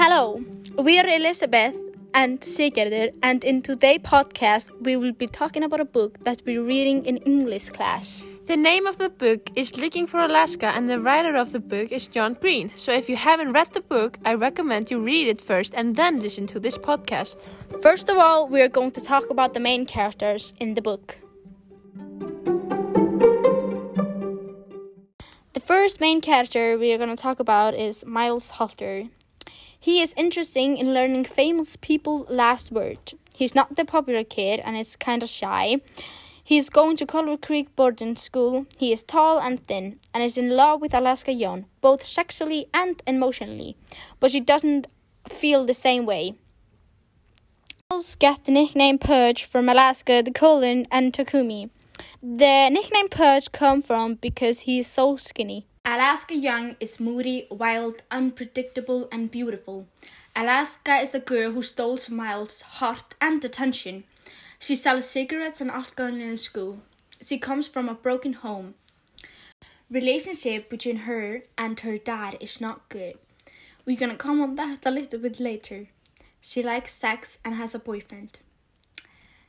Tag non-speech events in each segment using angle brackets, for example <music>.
Hello, we are Elizabeth and Sigurður, and in today's podcast, we will be talking about a book that we're reading in English class. The name of the book is Looking for Alaska, and the writer of the book is John Green. So, if you haven't read the book, I recommend you read it first and then listen to this podcast. First of all, we are going to talk about the main characters in the book. The first main character we are going to talk about is Miles Halter. He is interesting in learning famous people's last word. He's not the popular kid and is kind of shy. He is going to Culver Creek boarding school. He is tall and thin and is in love with Alaska Young, both sexually and emotionally, but she doesn't feel the same way. Miles get the nickname Pudge from Alaska, the Colin, and Takumi. The nickname Pudge come from because he is so skinny. Alaska Young is moody, wild, unpredictable, and beautiful. Alaska is the girl who stole Miles' heart and attention. She sells cigarettes and alcohol in school. She comes from a broken home. Relationship between her and her dad is not good. We're gonna come on that a little bit later. She likes sex and has a boyfriend.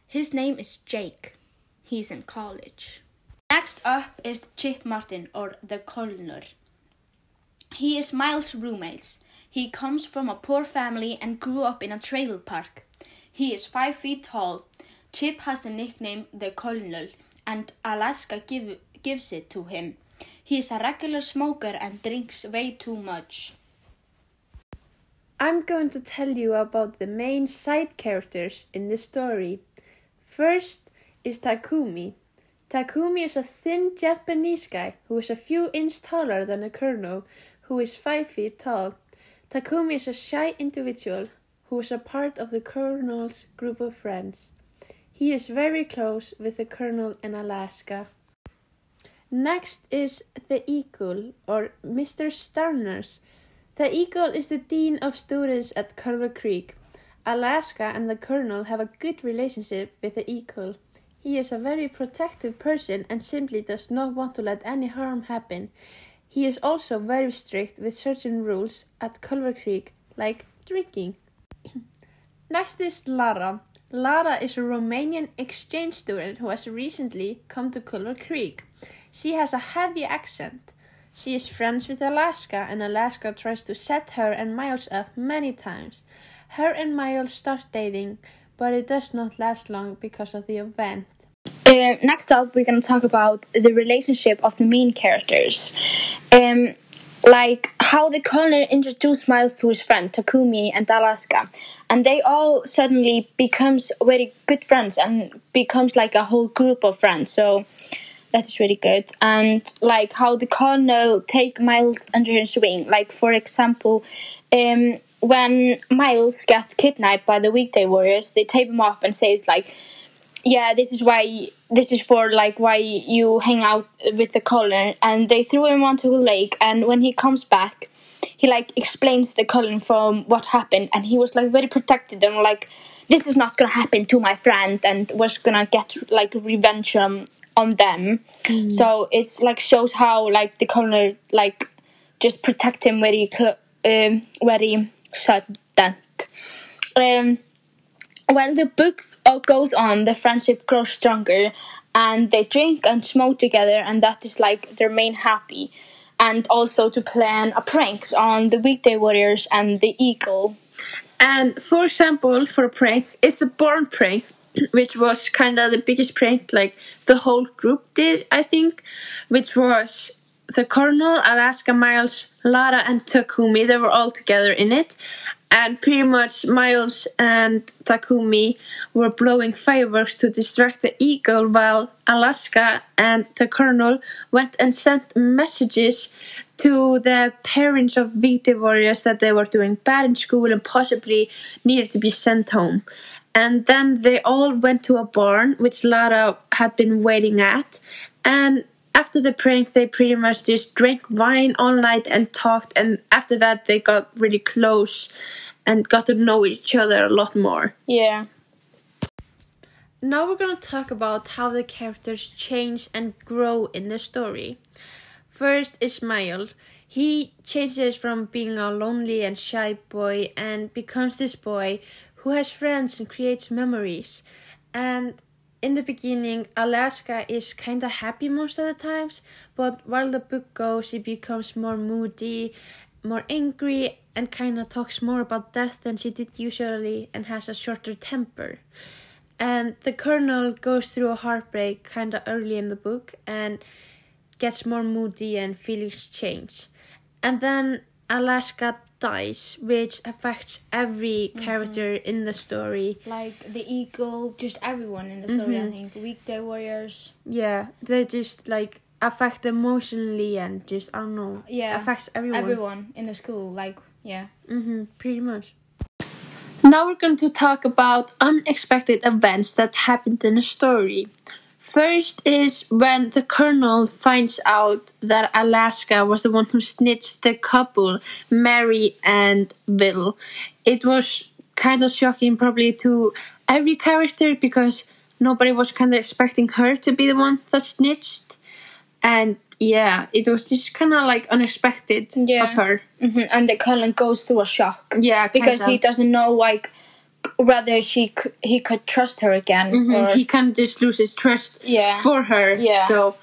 His name is Jake. He's in college. Next up is Chip Martin or the Colonel. He is Miles' roommate. He comes from a poor family and grew up in a trailer park. He is five feet tall. Chip has the nickname the Colonel, and Alaska give, gives it to him. He is a regular smoker and drinks way too much. I'm going to tell you about the main side characters in the story. First is Takumi. Takumi is a thin Japanese guy who is a few inches taller than the colonel, who is five feet tall. Takumi is a shy individual who is a part of the colonel's group of friends. He is very close with the colonel in Alaska. Next is the Eagle, or Mr. Starnes. The Eagle is the dean of students at Culver Creek. Alaska and the colonel have a good relationship with the Eagle. He is a very protective person and simply does not want to let any harm happen. He is also very strict with certain rules at Culver Creek, like drinking. <clears throat> Next is Lara. Lara is a Romanian exchange student who has recently come to Culver Creek. She has a heavy accent. She is friends with Alaska, and Alaska tries to set her and Miles up many times. Her and Miles start dating, but it does not last long because of the event. Uh, next up, we're going to talk about the relationship of the main characters. Um, like how the colonel introduced Miles to his friend Takumi and Alaska, and they all suddenly becomes very good friends and becomes like a whole group of friends. So that is really good. And like how the colonel take Miles under his wing. Like for example, um, when Miles gets kidnapped by the weekday warriors, they tape him off and says like, "Yeah, this is why. This is for like why you hang out with the colonel." And they threw him onto a lake. And when he comes back, he like explains the colonel from what happened, and he was like very protected and like, "This is not gonna happen to my friend," and was gonna get like revenge on on them. So it's like shows how like the colonel like just protect him very cl- um, very sudden. Um, when the book uh, goes on, the friendship grows stronger, and they drink and smoke together, and that is like their main happy. And also to plan a prank on the weekday warriors and the eagle. And for example, for a prank, it's a born prank, <clears throat> which was kind of the biggest prank like the whole group did, I think, which was the Colonel, Alaska, Miles, Lara, and Takumi. They were all together in it. And pretty much Miles and Takumi were blowing fireworks to distract the eagle while Alaska and the Colonel went and sent messages to the parents of victim warriors that they were doing bad in school and possibly needed to be sent home. And then they all went to a barn, which Lara had been waiting at. And after the prank, they pretty much just drank wine all night and talked. And after that, they got really close and got to know each other a lot more. Yeah. Now we're going to talk about how the characters change and grow in the story. First is Miles. He changes from being a lonely and shy boy and becomes this boy who has friends and creates memories. And in the beginning, Alaska is kind of happy most of the times, but while the book goes, he becomes more moody, more angry, and kind of talks more about death than she did usually and has a shorter temper. And the Colonel goes through a heartbreak kind of early in the book and gets more moody and feelings change. And then Alaska dies, which affects every character in the story. Like the eagle, just everyone in the story. I Mhm. think weekday warriors. Yeah, they just like affect emotionally and just I don't know. Yeah. affects everyone. Everyone in the school. Like yeah. Mm-hmm, pretty much. Now we're going to talk about unexpected events that happened in a story. First is when the colonel finds out that Alaska was the one who snitched the couple, Mary and Bill. It was kind of shocking, probably to every character, because nobody was kind of expecting her to be the one that snitched. And yeah, it was just kind of like unexpected Yeah. of her. hmm And the colonel goes through a shock Yeah, because kinda. he doesn't know like whether she c- he could trust her again Mhm, or He can just lose his trust yeah. for her. Yeah. So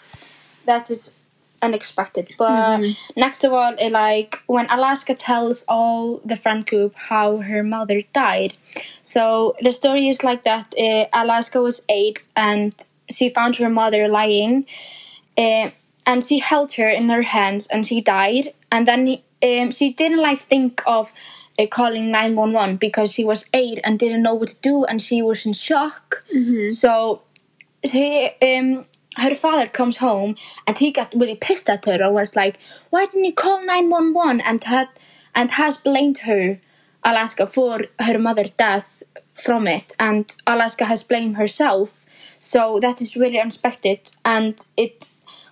That is just unexpected. But Mhm. next of all, it, like when Alaska tells all the friend group how her mother died. So the story is like that. Uh, Alaska was eight and she found her mother lying, uh, and she held her in her hands and she died. And then um, she didn't like think of uh, calling nine one one because she was eight and didn't know what to do and she was in shock. So he um her father comes home and he got really pissed at her and was like, Why didn't you call nine one one and had and has blamed her Alaska for her mother's death from it and Alaska has blamed herself. So that is really unexpected and it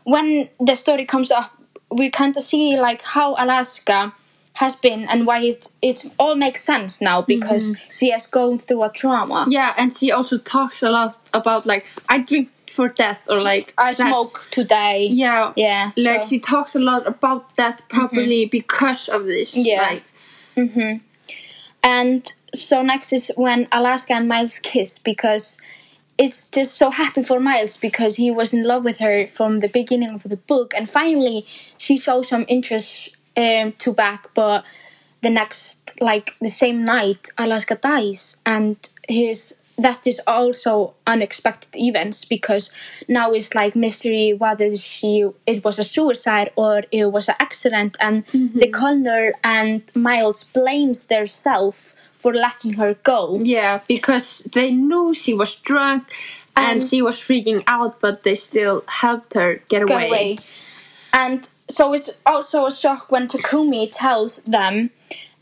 when the story comes up we kind of see like how Alaska has been and why it it all makes sense now because she has gone through a trauma. yeah, and she also talks a lot about like I drink for death or like I smoke today. Yeah, Yeah. Like so- she talks a lot about death probably because of this. Yeah. Like hmm And so next is when Alaska and Miles kiss because it's just so happy for Miles because he was in love with her from the beginning of the book. And finally she shows some interest um, to back but the next like the same night Alaska dies. And his that is also unexpected events because now it's like mystery whether she it was a suicide or it was an accident. And the colonel and miles blames their self for letting her go yeah, because they knew she was drunk and And- she was freaking out, but they still helped her get away. away. And so it's also a shock when Takumi tells them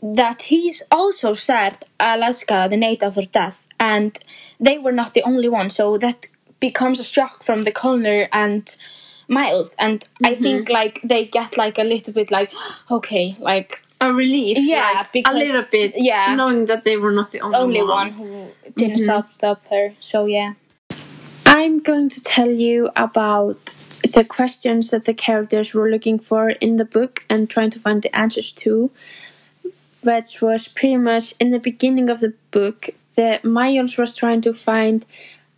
that he's also sad Alaska the night of her death, and they were not the only one. So that becomes a shock from the Colonel and Miles, and I mm-hmm. think like they get like a little bit like, <gasps> okay, like A relief, Yeah, like, because- a little bit, yeah. knowing that they were not the only, only one who didn't mm-hmm. stop stop her. So yeah. I'm going to tell you about the questions that the characters were looking for in the book and trying to find the answers to, which was pretty much in the beginning of the book. The Miles was trying to find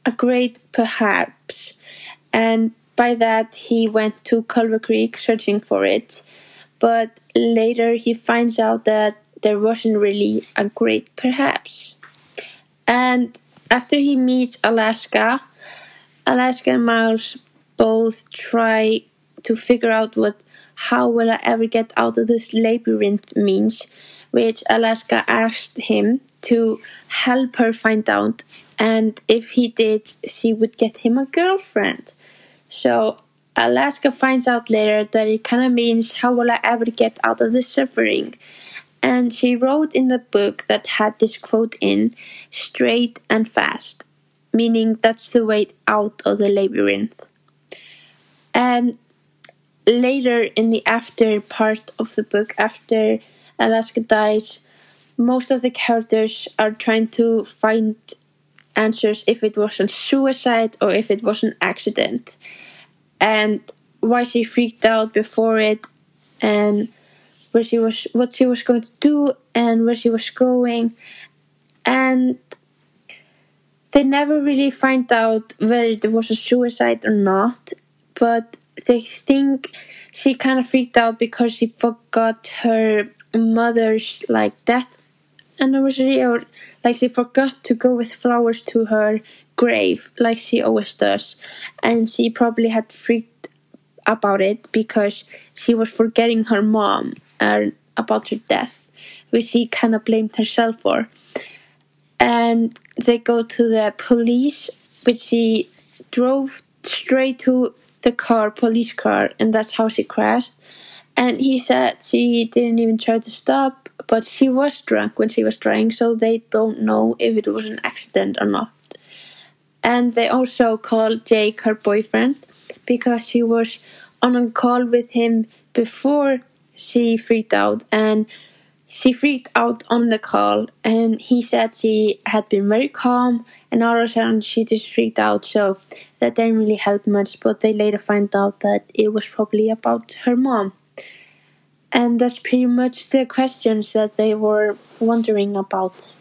a great perhaps, and by that he went to Culver Creek searching for it. But later he finds out that there wasn't really a great perhaps. And after he meets Alaska, Alaska and Miles both try to figure out what how will I ever get out of this labyrinth means, which Alaska asked him to help her find out, and if he did, she would get him a girlfriend. So Alaska finds out later that it kind of means how will I ever get out of this suffering. And she wrote in the book that had this quote in straight and fast meaning that's the way out of the labyrinth. And later in the after part of the book, after Alaska dies, most of the characters are trying to find answers if it was a suicide or if it was an accident. And why she freaked out before it and where she was what she was going to do and where she was going. And they never really find out whether it was a suicide or not but they think she kind of freaked out because she forgot her mother's like death anniversary or like she forgot to go with flowers to her grave like she always does. And she probably had freaked about it because she was forgetting her mom and about her death which she kind of blamed herself for. And they go to the police which she drove straight to the car police car and that's how she crashed. And he said she didn't even try to stop but she was drunk when she was driving so they don't know if it was an accident or not. And they also called jake her boyfriend because she was on a call with him before she freaked out and she freaked out on the call and he said she had been very calm and all of a sudden she just freaked out. So that didn't really help much but they later find out that it was probably about her mom and that's pretty much the questions that they were wondering about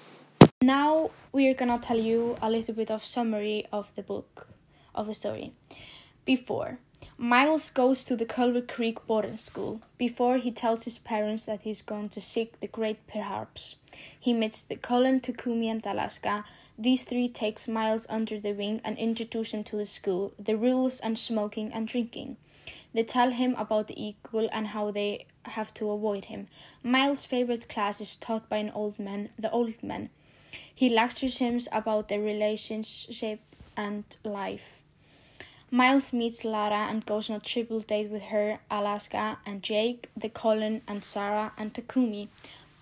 Now we're gonna tell you a little bit of summary of the book, of the story. Before, Miles goes to the Culver Creek boarding school. Before he tells his parents that he's going to seek the great perhaps. He meets the Cullen, Takumi, and Alaska. These three takes Miles under the wing and introduce him to the school, the rules and smoking and drinking. They tell him about the eagle and how they have to avoid him. Miles' favorite class is taught by an old man, the old man. He lectures him about their relationship and life. Miles meets Lara and goes on a triple date with her, Alaska, and Jake, the Colin, and Sarah, and Takumi.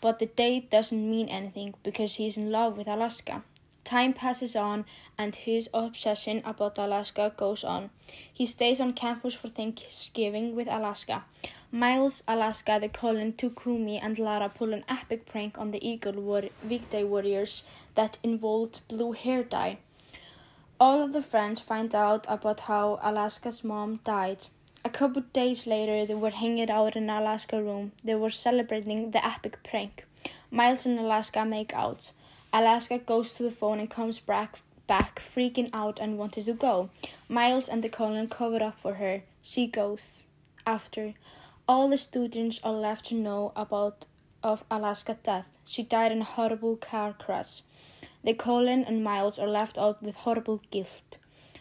But the date doesn't mean anything because he's in love with Alaska. Time passes on and his obsession about Alaska goes on. He stays on campus for Thanksgiving with Alaska. Miles, Alaska, the Colin, Takumi, and Lara pull an epic prank on the Eagle war- weekday warriors that involved blue hair dye. All of the friends find out about how Alaska's mom died. A couple days later, they were hanging out in Alaska room. They were celebrating the epic prank. Miles and Alaska make out. Alaska goes to the phone and comes back, back freaking out and wanted to go. Miles and the Colin cover up for her. She goes. After all the students are left to know about of Alaska's death. She died in a horrible car crash. The Colin and Miles are left out with horrible guilt.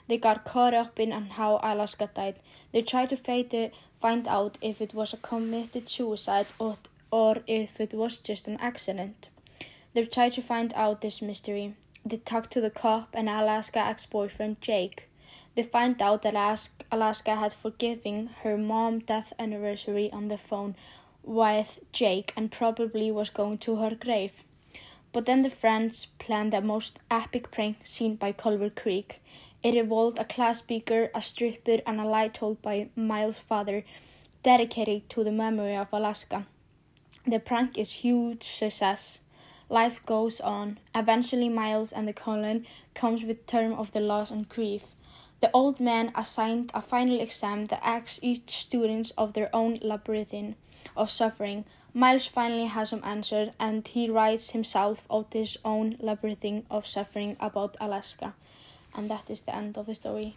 They got caught up in how Alaska died. They try to find out if it was a committed suicide or, or if it was just an accident. They try to find out this mystery. They talk to the cop and Alaska ex-boyfriend Jake. They find out that Alaska had forgiven her mom death anniversary on the phone with Jake and probably was going to her grave. But then the friends planned the most epic prank seen by Culver Creek. It involved a class speaker, a stripper, and a lie told by Miles' father, dedicated to the memory of Alaska. The prank is huge success. Life goes on. Eventually, Miles and the colon comes with term of the loss and grief. The old man assigned a final exam that asks each student of their own labyrinth of suffering. Miles finally has some answer, and he writes himself out his own labyrinth of suffering about Alaska. And that is the end of the story.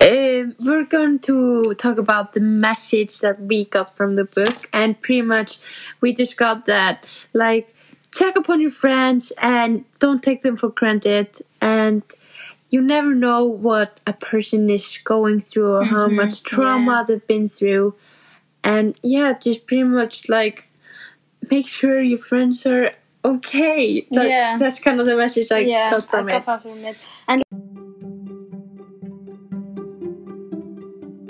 Uh, we're going to talk about the message that we got from the book, and pretty much we just got that like check upon your friends and don't take them for granted, and you never know what a person is going through or how mm-hmm. much trauma yeah. they've been through, and yeah, just pretty much like make sure your friends are okay. That- Yeah. that's kind of the message I got from I it. got from it. And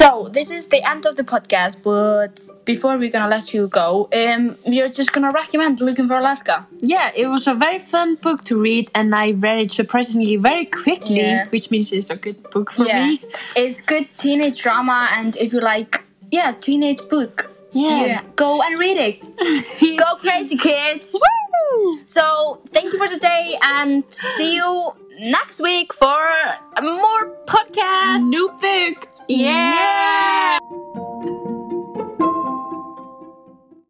so this is the end of the podcast, but before we're gonna let you go, um, we are just gonna recommend Looking for Alaska. Yeah, it was a very fun book to read, and I read it surprisingly very quickly, Yeah. which means it's a good book for me. it's good teenage drama, and if you like, yeah, teenage book, Yeah. go and read it. <laughs> go crazy, kids! Woo! So thank you for today, and see you next week for more podcast. New book! Yeah!